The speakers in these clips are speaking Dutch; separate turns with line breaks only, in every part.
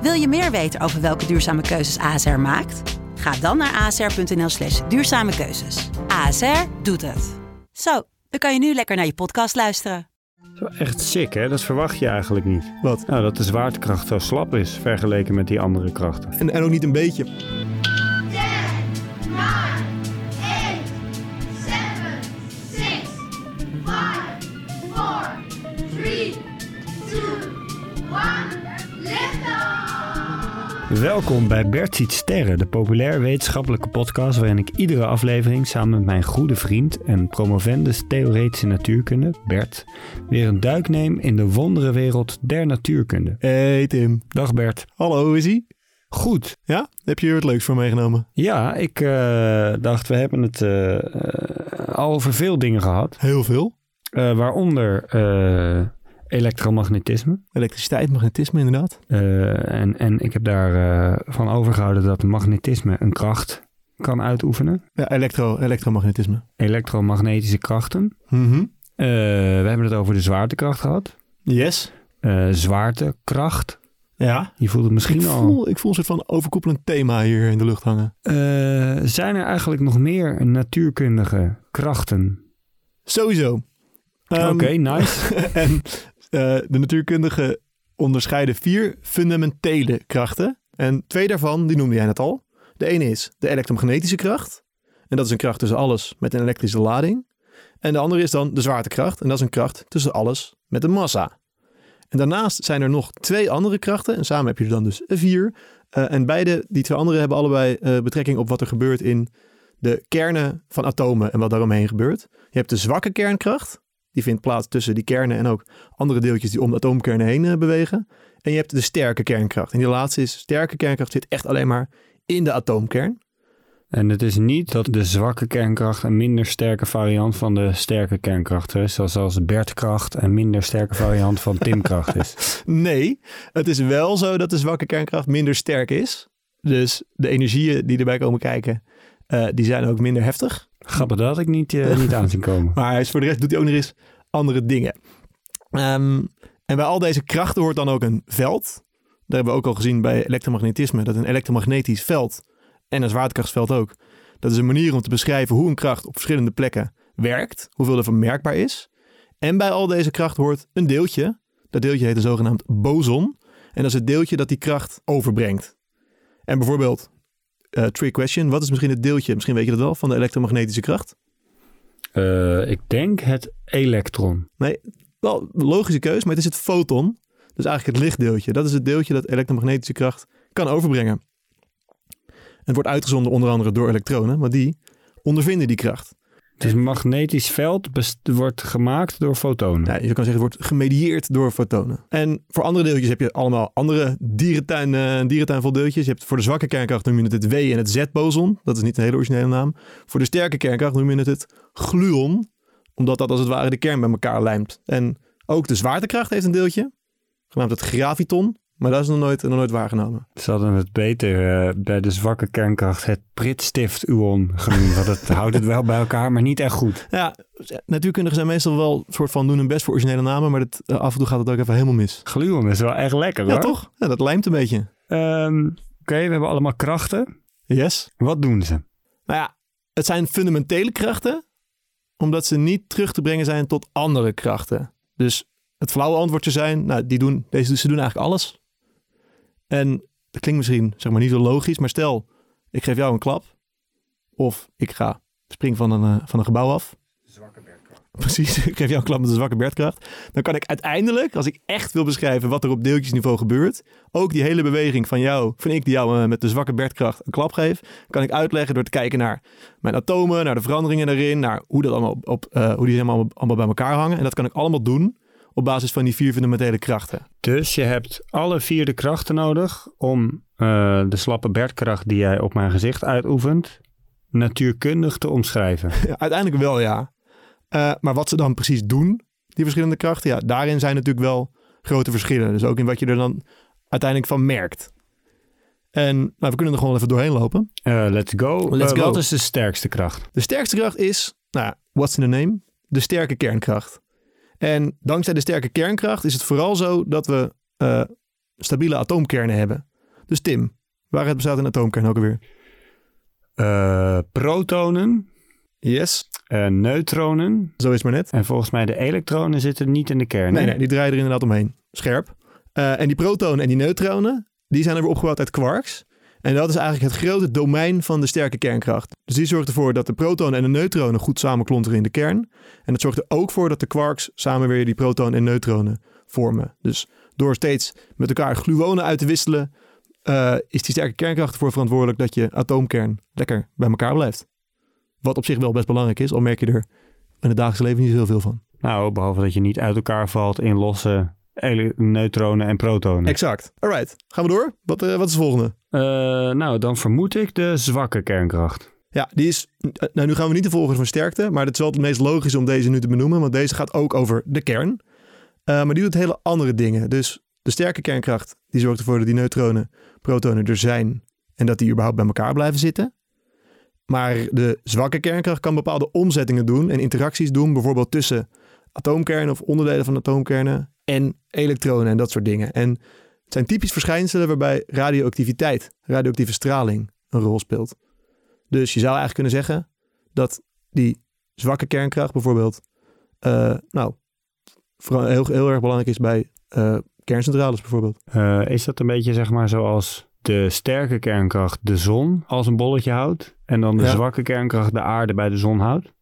Wil je meer weten over welke duurzame keuzes ASR maakt? Ga dan naar asr.nl slash duurzame keuzes. ASR doet het. Zo, dan kan je nu lekker naar je podcast luisteren.
Dat is wel echt sick, hè? Dat verwacht je eigenlijk niet.
Wat?
Nou, dat de zwaartekracht zo slap is vergeleken met die andere krachten.
En, en ook niet een beetje.
Welkom bij Bert ziet sterren, de populair wetenschappelijke podcast waarin ik iedere aflevering samen met mijn goede vriend en promovendus theoretische natuurkunde, Bert, weer een duik neem in de wonderenwereld der natuurkunde.
Hey Tim.
Dag Bert.
Hallo, hoe is ie?
Goed.
Ja? Heb je hier wat leuks voor meegenomen?
Ja, ik eh, dacht, we hebben het eh, eh, al over veel dingen gehad,
Heel veel.
Waaronder elektromagnetisme.
Elektriciteit, magnetisme inderdaad.
Eh, en, en ik heb daarvan van overgehouden dat magnetisme een kracht kan uitoefenen.
Ja, elektro, elektromagnetisme.
Elektromagnetische krachten.
Mhm.
Eh, we hebben het over de zwaartekracht gehad.
Yes.
Eh, zwaartekracht.
Ja.
Je voelt het misschien
Ik
al.
voel, ik voel een soort van overkoepelend thema hier in de lucht hangen.
Eh, zijn er eigenlijk nog meer natuurkundige krachten?
Sowieso. Ehm,
Oké, nice.
en eh, de natuurkundigen onderscheiden vier fundamentele krachten. En twee daarvan, die noemde jij net al. De ene is de elektromagnetische kracht. En dat is een kracht tussen alles met een elektrische lading. En de andere is dan de zwaartekracht. En dat is een kracht tussen alles met een massa. En daarnaast zijn er nog twee andere krachten. En samen heb je er dan dus vier. Eh, en beide, die twee andere, hebben allebei eh, betrekking op wat er gebeurt in de kernen van atomen en wat daaromheen gebeurt. Je hebt de zwakke kernkracht. Die vindt plaats tussen die kernen en ook andere deeltjes die om de atoomkernen heen eh, bewegen. En je hebt de sterke kernkracht. En die laatste is, sterke kernkracht zit echt alleen maar in de atoomkern.
En het is niet dat de zwakke kernkracht een minder sterke variant van de sterke kernkracht is. Zoals als Bertkracht een minder sterke variant van Timkracht is.
Nee, het is wel zo dat de zwakke kernkracht minder sterk is. Dus de energieën die erbij komen kijken, eh, die zijn ook minder heftig.
Grappig, dat had ik niet, eh, niet aan zien komen.
Maar hij is voor de rest doet hij ook nog eens andere dingen. Ehm, en bij al deze krachten hoort dan ook een veld. Daar hebben we ook al gezien bij elektromagnetisme. Dat een elektromagnetisch veld en een zwaartekrachtsveld ook. Dat is een manier om te beschrijven hoe een kracht op verschillende plekken werkt. Hoeveel er vermerkbaar is. En bij al deze kracht hoort een deeltje. Dat deeltje heet een zogenaamd boson. En dat is het deeltje dat die kracht overbrengt. En bijvoorbeeld, eh trick question. Wat is misschien het deeltje, misschien weet je dat wel, van de elektromagnetische kracht?
Eh, ik denk het elektron.
Nee, wel logische keus, maar het is het foton. Dus eigenlijk het lichtdeeltje. Dat is het deeltje dat elektromagnetische kracht kan overbrengen. Het wordt uitgezonden onder andere door elektronen, maar die ondervinden die kracht.
Het is een magnetisch veld, wordt gemaakt door fotonen.
Ja, je kan zeggen, het wordt gemedieerd door fotonen. En voor andere deeltjes heb je allemaal andere dierentuin, eh, dierentuin vol deeltjes. Je hebt voor de zwakke kernkracht noem je het het W en het Z-boson. Dat is niet een hele originele naam. Voor de sterke kernkracht noem je het het gluon. Omdat dat als het ware de kern bij elkaar lijmt. En ook de zwaartekracht heeft een deeltje. Genaamd het graviton. Maar dat is nog nooit, nog nooit waargenomen.
Ze hadden het beter eh, bij de zwakke kernkracht het pritstift-uon genoemd. Want het houdt het wel bij elkaar, maar niet echt goed.
Ja, natuurkundigen zijn meestal wel een soort van doen hun best voor originele namen. Maar dat, eh, af en toe gaat het ook even helemaal mis.
Gluon is wel echt lekker
Ja,
hoor.
toch? Ja, dat lijmt een beetje.
Ehm, Oké, we hebben allemaal krachten.
Yes.
Wat doen ze?
Nou ja, het zijn fundamentele krachten, omdat ze niet terug te brengen zijn tot andere krachten. Dus het flauwe antwoord zou zijn, nou, die doen, deze, ze doen eigenlijk alles. En dat klinkt misschien zeg maar niet zo logisch, maar stel, ik geef jou een klap, of ik ga spring van een, eh, van een gebouw af. Precies, ik geef jou een klap met de zwakke Bertkracht. Dan kan ik uiteindelijk, als ik echt wil beschrijven wat er op deeltjesniveau gebeurt, ook die hele beweging van jou, van ik die jou eh, met de zwakke Bertkracht een klap geef, kan ik uitleggen door te kijken naar mijn atomen, naar de veranderingen daarin, naar hoe, dat allemaal op, eh, hoe die helemaal allemaal bij elkaar hangen. En dat kan ik allemaal doen op basis van die vier fundamentele krachten.
Dus je hebt alle vier de krachten nodig om eh, de slappe Bertkracht die jij op mijn gezicht uitoefent, natuurkundig te omschrijven.
Ja, uiteindelijk wel, ja. Eh, maar wat ze dan precies doen, die verschillende krachten, ja, daarin zijn natuurlijk wel grote verschillen. Dus ook in wat je er dan uiteindelijk van merkt. En nou, we kunnen er gewoon even doorheen lopen.
Eh, let's go.
Let's go.
Wat is de sterkste kracht?
De sterkste kracht is, nou, what's in the name? De sterke kernkracht. En dankzij de sterke kernkracht is het vooral zo dat we eh, stabiele atoomkernen hebben. Dus Tim, waaruit bestaat een atoomkern ook alweer?
Eh, protonen,
Yes,
eh, neutronen
zo is het maar net.
en volgens mij de elektronen zitten niet in de kern.
Nee, nee, die draaien er inderdaad omheen. Scherp. Eh, en die protonen en die neutronen, die zijn er weer opgebouwd uit quarks. En dat is eigenlijk het grote domein van de sterke kernkracht. Dus die zorgt ervoor dat de protonen en de neutronen goed samenklonteren in de kern. En dat zorgt er ook voor dat de quarks samen weer die protonen en neutronen vormen. Dus door steeds met elkaar gluonen uit te wisselen, eh, is die sterke kernkracht ervoor verantwoordelijk dat je atoomkern lekker bij elkaar blijft. Wat op zich wel best belangrijk is, al merk je er in het dagelijks leven niet heel veel van.
Nou, behalve dat je niet uit elkaar valt in losse neutronen en protonen.
Exact. Alright, gaan we door. Wat, eh, wat is de volgende?
Eh, nou, dan vermoed ik de zwakke kernkracht.
Ja, die is. Nou, nu gaan we niet de volgorde van sterkte, maar het is wel het meest logisch om deze nu te benoemen, want deze gaat ook over de kern. Eh, maar die doet hele andere dingen. Dus de sterke kernkracht, die zorgt ervoor dat die neutronen, protonen er zijn en dat die überhaupt bij elkaar blijven zitten. Maar de zwakke kernkracht kan bepaalde omzettingen doen en interacties doen, bijvoorbeeld tussen atoomkernen of onderdelen van atoomkernen en elektronen en dat soort dingen. En het zijn typisch verschijnselen waarbij radioactiviteit, radioactieve straling, een rol speelt. Dus je zou eigenlijk kunnen zeggen dat die zwakke kernkracht bijvoorbeeld, eh, nou, heel, heel erg belangrijk is bij eh, kerncentrales bijvoorbeeld.
Eh, is dat een beetje zeg maar zoals de sterke kernkracht de zon als een bolletje houdt en dan de
Ja.
zwakke kernkracht de aarde bij de zon houdt?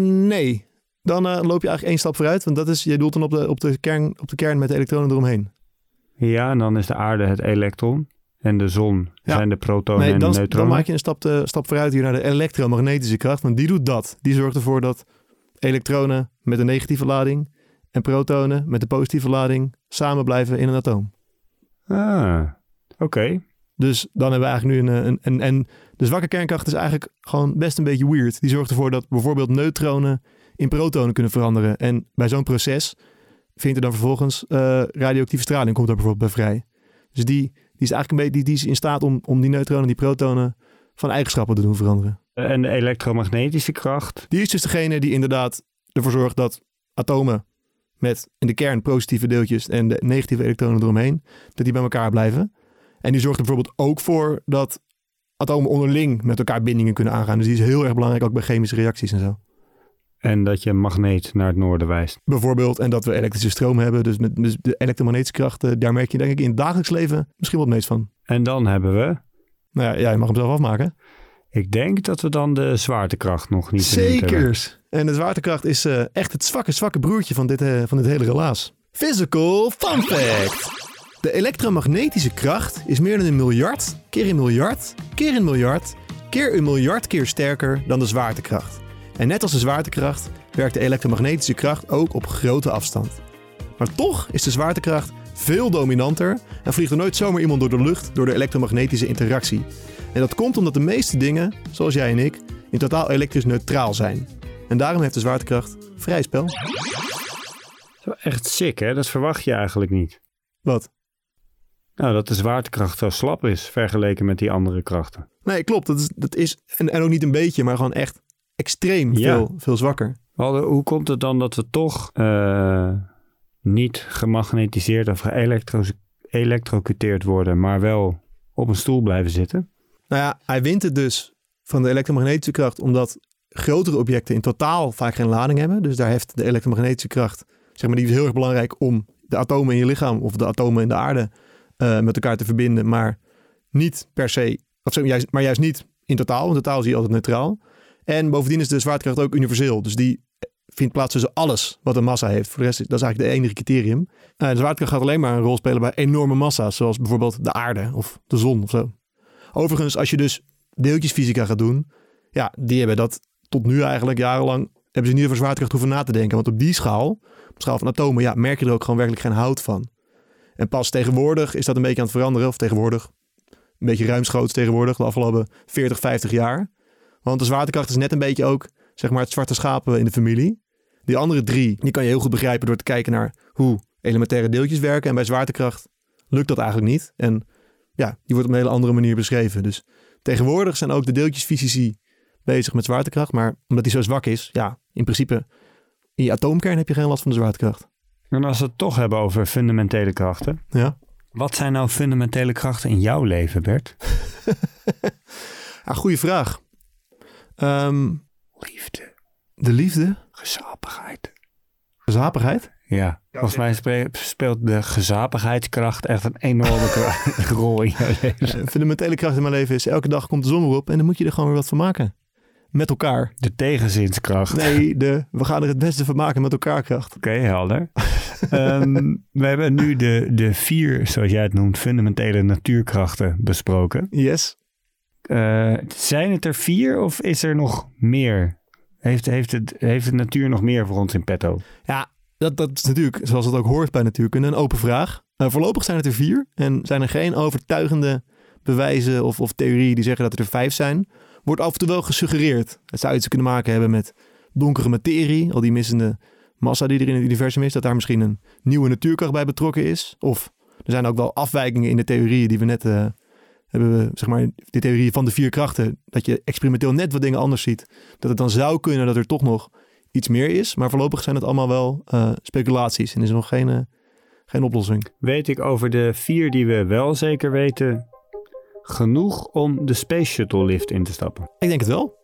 Nee, dan loop je eigenlijk één stap vooruit, want dat is, je doelt dan op de, op, de kern, op de kern met de elektronen eromheen.
Ja, en dan is de aarde het elektron en de zon
Ja.
zijn de protonen
Nee,
en de neutronen.
dan maak je een stap, stap vooruit hier naar de elektromagnetische kracht, want die doet dat. Die zorgt ervoor dat elektronen met een negatieve lading en protonen met de positieve lading samen blijven in een atoom.
Ah, oké.
Dus dan hebben we eigenlijk nu een, een, een... En de zwakke kernkracht is eigenlijk gewoon best een beetje weird. Die zorgt ervoor dat bijvoorbeeld neutronen in protonen kunnen veranderen. En bij zo'n proces vindt er dan vervolgens eh, radioactieve straling komt daar bijvoorbeeld bij vrij. Dus die, die is eigenlijk een beetje die, die is in staat om, om die neutronen en die protonen van eigenschappen te doen veranderen.
En de elektromagnetische kracht.
Die is dus degene die inderdaad ervoor zorgt dat atomen met in de kern positieve deeltjes en de negatieve elektronen eromheen, dat die bij elkaar blijven. En die zorgt er bijvoorbeeld ook voor dat atomen onderling met elkaar bindingen kunnen aangaan. Dus die is heel erg belangrijk ook bij chemische reacties en zo.
En dat je een magneet naar het noorden wijst.
Bijvoorbeeld, en dat we elektrische stroom hebben. Dus, met, dus de elektromagnetische krachten, daar merk je denk ik in het dagelijks leven misschien wel het meest van.
En dan hebben we,
Nou ja, jij mag hem zelf afmaken.
ik denk dat we dan de zwaartekracht nog niet.
Zekers. En de zwaartekracht is eh, echt het zwakke, zwakke broertje van dit, eh, van dit hele relaas. Physical fun fact. De elektromagnetische kracht is meer dan een miljard keer een miljard keer een miljard keer een miljard keer sterker dan de zwaartekracht. En net als de zwaartekracht werkt de elektromagnetische kracht ook op grote afstand. Maar toch is de zwaartekracht veel dominanter en vliegt er nooit zomaar iemand door de lucht door de elektromagnetische interactie. En dat komt omdat de meeste dingen, zoals jij en ik, in totaal elektrisch neutraal zijn. En daarom heeft de zwaartekracht vrij spel.
Echt sick, hè? Dat verwacht je eigenlijk niet.
Wat?
Nou, dat de zwaartekracht zo slap is vergeleken met die andere krachten.
Nee, klopt. Dat is, dat is en, en ook niet een beetje, maar gewoon echt extreem
Ja.
veel, veel zwakker.
Hoe komt het dan dat we toch eh, niet gemagnetiseerd of geëlektrocuteerd worden, maar wel op een stoel blijven zitten?
Nou ja, hij wint het dus van de elektromagnetische kracht omdat grotere objecten in totaal vaak geen lading hebben. Dus daar heeft de elektromagnetische kracht, zeg maar, die is heel erg belangrijk om de atomen in je lichaam of de atomen in de aarde eh, met elkaar te verbinden, maar niet per se, of zeg maar, juist, maar juist niet in totaal. In totaal zie je altijd neutraal. En bovendien is de zwaartekracht ook universeel. Dus die vindt plaats tussen alles wat een massa heeft. Voor de rest, dat is eigenlijk de enige criterium. Eh, de zwaartekracht gaat alleen maar een rol spelen bij enorme massa's. Zoals bijvoorbeeld de aarde of de zon of zo. Overigens, als je dus deeltjesfysica gaat doen. Ja, die hebben dat tot nu eigenlijk jarenlang... hebben ze niet over zwaartekracht hoeven na te denken. Want op die schaal, op schaal van atomen... ja, merk je er ook gewoon werkelijk geen hout van. En pas tegenwoordig is dat een beetje aan het veranderen. Of tegenwoordig, een beetje ruimschoots tegenwoordig. De afgelopen 40, 50 jaar. Want de zwaartekracht is net een beetje ook, zeg maar, het zwarte schapen in de familie. Die andere drie, die kan je heel goed begrijpen door te kijken naar hoe elementaire deeltjes werken. En bij zwaartekracht lukt dat eigenlijk niet. En ja, die wordt op een hele andere manier beschreven. Dus tegenwoordig zijn ook de deeltjesfysici bezig met zwaartekracht. Maar omdat die zo zwak is, ja, in principe, in je atoomkern heb je geen last van de zwaartekracht.
En als we het toch hebben over fundamentele krachten.
Ja.
Wat zijn nou fundamentele krachten in jouw leven, Bert?
Goede vraag. Ehm,
Liefde,
de liefde,
gezapigheid.
gezapigheid.
Ja, volgens mij speelt de gezapigheidskracht echt een enorme rol in jouw leven.
Een fundamentele kracht in mijn leven is elke dag komt de zon weer op en dan moet je er gewoon weer wat van maken. Met elkaar.
De tegenzinskracht.
Nee, de, we gaan er het beste van maken met elkaar kracht.
Oké, helder. Ehm, we hebben nu de, de vier, zoals jij het noemt, fundamentele natuurkrachten besproken.
Yes.
Eh, zijn het er vier of is er nog meer? Heeft, heeft, het, heeft de natuur nog meer voor ons in petto?
Ja, dat, dat is natuurlijk, zoals het ook hoort bij natuurkunde, een open vraag. Eh, voorlopig zijn het er vier en zijn er geen overtuigende bewijzen of, of theorieën die zeggen dat er er vijf zijn. Wordt af en toe wel gesuggereerd. Het zou iets te kunnen maken hebben met donkere materie, al die missende massa die er in het universum is, dat daar misschien een nieuwe natuurkracht bij betrokken is. Of er zijn ook wel afwijkingen in de theorieën die we net eh, hebben, we, zeg maar, de theorieën van de vier krachten, dat je experimenteel net wat dingen anders ziet. Dat het dan zou kunnen dat er toch nog iets meer is. Maar voorlopig zijn het allemaal wel eh, speculaties en is er nog geen, eh, geen oplossing.
Weet ik over de vier die we wel zeker weten genoeg om de Space Shuttle lift in te stappen?
Ik denk het wel.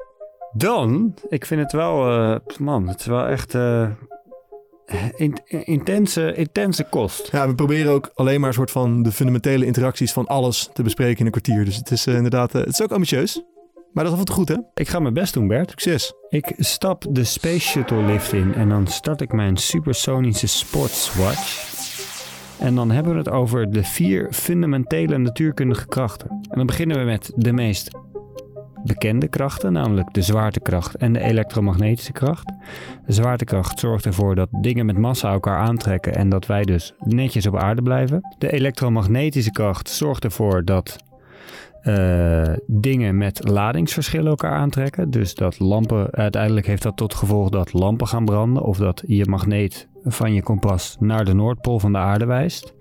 Dan, ik vind het wel, eh, man, het is wel echt in- intense, intense kost.
Ja, we proberen ook alleen maar een soort van de fundamentele interacties van alles te bespreken in een kwartier. Dus het is eh, inderdaad, eh, het is ook ambitieus. Maar dat is toe goed, hè?
Ik ga mijn best doen, Bert.
Succes.
Ik stap de Space Shuttle lift in en dan start ik mijn supersonische sportswatch. En dan hebben we het over de vier fundamentele natuurkundige krachten. En dan beginnen we met de meest bekende krachten, namelijk de zwaartekracht en de elektromagnetische kracht. De zwaartekracht zorgt ervoor dat dingen met massa elkaar aantrekken en dat wij dus netjes op aarde blijven. De elektromagnetische kracht zorgt ervoor dat eh, dingen met ladingsverschillen elkaar aantrekken. Dus dat lampen, uiteindelijk heeft dat tot gevolg dat lampen gaan branden of dat je magneet van je kompas naar de Noordpool van de aarde wijst.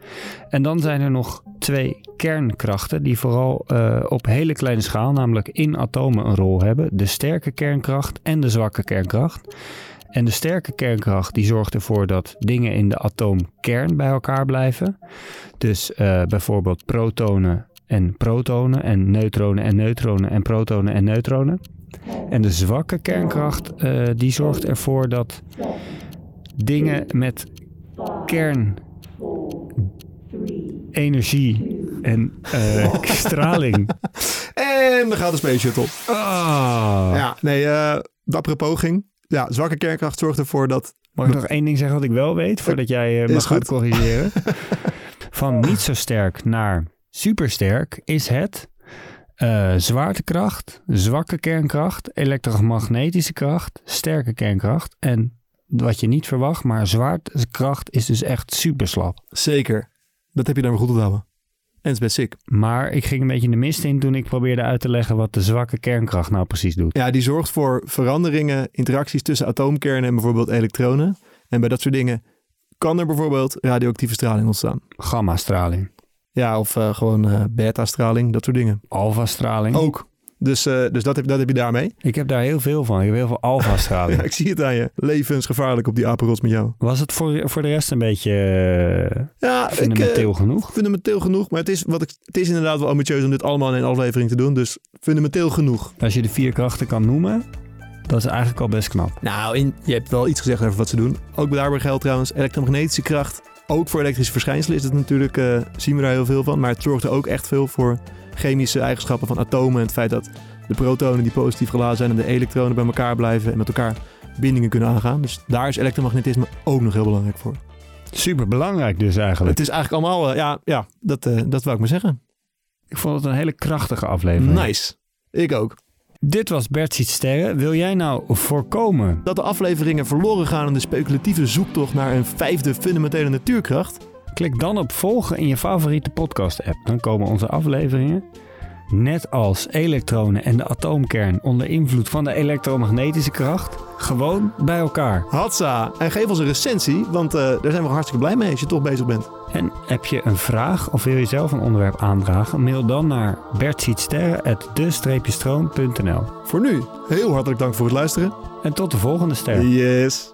En dan zijn er nog twee kernkrachten die vooral eh, op hele kleine schaal, namelijk in atomen, een rol hebben. De sterke kernkracht en de zwakke kernkracht. En de sterke kernkracht die zorgt ervoor dat dingen in de atoomkern bij elkaar blijven. Dus eh, bijvoorbeeld protonen en protonen en neutronen en neutronen en protonen en neutronen. En de zwakke kernkracht eh, die zorgt ervoor dat dingen met kernenergie en eh, straling.
En dan gaat de Space Shuttle.
Ah.
Ja, nee, eh dappere poging. Ja, zwakke kernkracht zorgt ervoor dat...
Mag ik nog één ding zeggen wat ik wel weet, voordat jij mag gaan
goed.
corrigeren? Van niet zo sterk naar supersterk is het eh, zwaartekracht, zwakke kernkracht, elektromagnetische kracht, sterke kernkracht. En wat je niet verwacht, maar zwaartekracht is dus echt super slap.
Zeker. Dat heb je dan weer goed onthouden. En het is best sick.
Maar ik ging een beetje de mist in toen ik probeerde uit te leggen wat de zwakke kernkracht nou precies doet.
Ja, die zorgt voor veranderingen, interacties tussen atoomkernen en bijvoorbeeld elektronen. En bij dat soort dingen kan er bijvoorbeeld radioactieve straling ontstaan.
Gamma-straling,
Ja, of eh, gewoon eh, beta-straling, dat soort dingen.
alfa-straling.
Ook. Dus, eh, dus dat, heb, dat heb je daarmee.
Ik heb daar heel veel van. Ik heb heel veel alfa-straling.
Ja, ik zie het aan je. Levensgevaarlijk op die apenrots met jou.
Was het voor, voor de rest een beetje
Ja, ik,
fundamenteel genoeg?
fundamenteel genoeg. Maar het is, wat ik, het is inderdaad wel ambitieus om dit allemaal in een aflevering te doen. Dus fundamenteel genoeg.
Als je de vier krachten kan noemen, dat is eigenlijk al best knap.
Nou, in, je hebt wel iets gezegd over wat ze doen. Ook daarbij geldt trouwens elektromagnetische kracht. Ook voor elektrische verschijnselen is het natuurlijk, eh, zien we daar heel veel van. Maar het zorgt er ook echt veel voor chemische eigenschappen van atomen. En het feit dat de protonen die positief geladen zijn en de elektronen bij elkaar blijven en met elkaar bindingen kunnen aangaan. Dus daar is elektromagnetisme ook nog heel belangrijk voor.
Super belangrijk dus eigenlijk.
Het is eigenlijk allemaal, eh, ja, ja dat, eh, dat wou ik maar zeggen.
Ik vond het een hele krachtige aflevering.
Nice. Ik ook.
Dit was Bert sterren. Wil jij nou voorkomen
Dat de afleveringen verloren gaan in de speculatieve zoektocht naar een vijfde fundamentele natuurkracht.
Klik dan op volgen in je favoriete podcast-app. Dan komen onze afleveringen, net als elektronen en de atoomkern onder invloed van de elektromagnetische kracht, gewoon bij elkaar.
Hatsa. En geef ons een recensie, want eh, daar zijn we hartstikke blij mee als je toch bezig bent.
En heb je een vraag of wil je zelf een onderwerp aandragen? Mail dan naar bertzietsterren.de-stroom.nl
Voor nu, heel hartelijk dank voor het luisteren.
En tot de volgende ster.
Yes.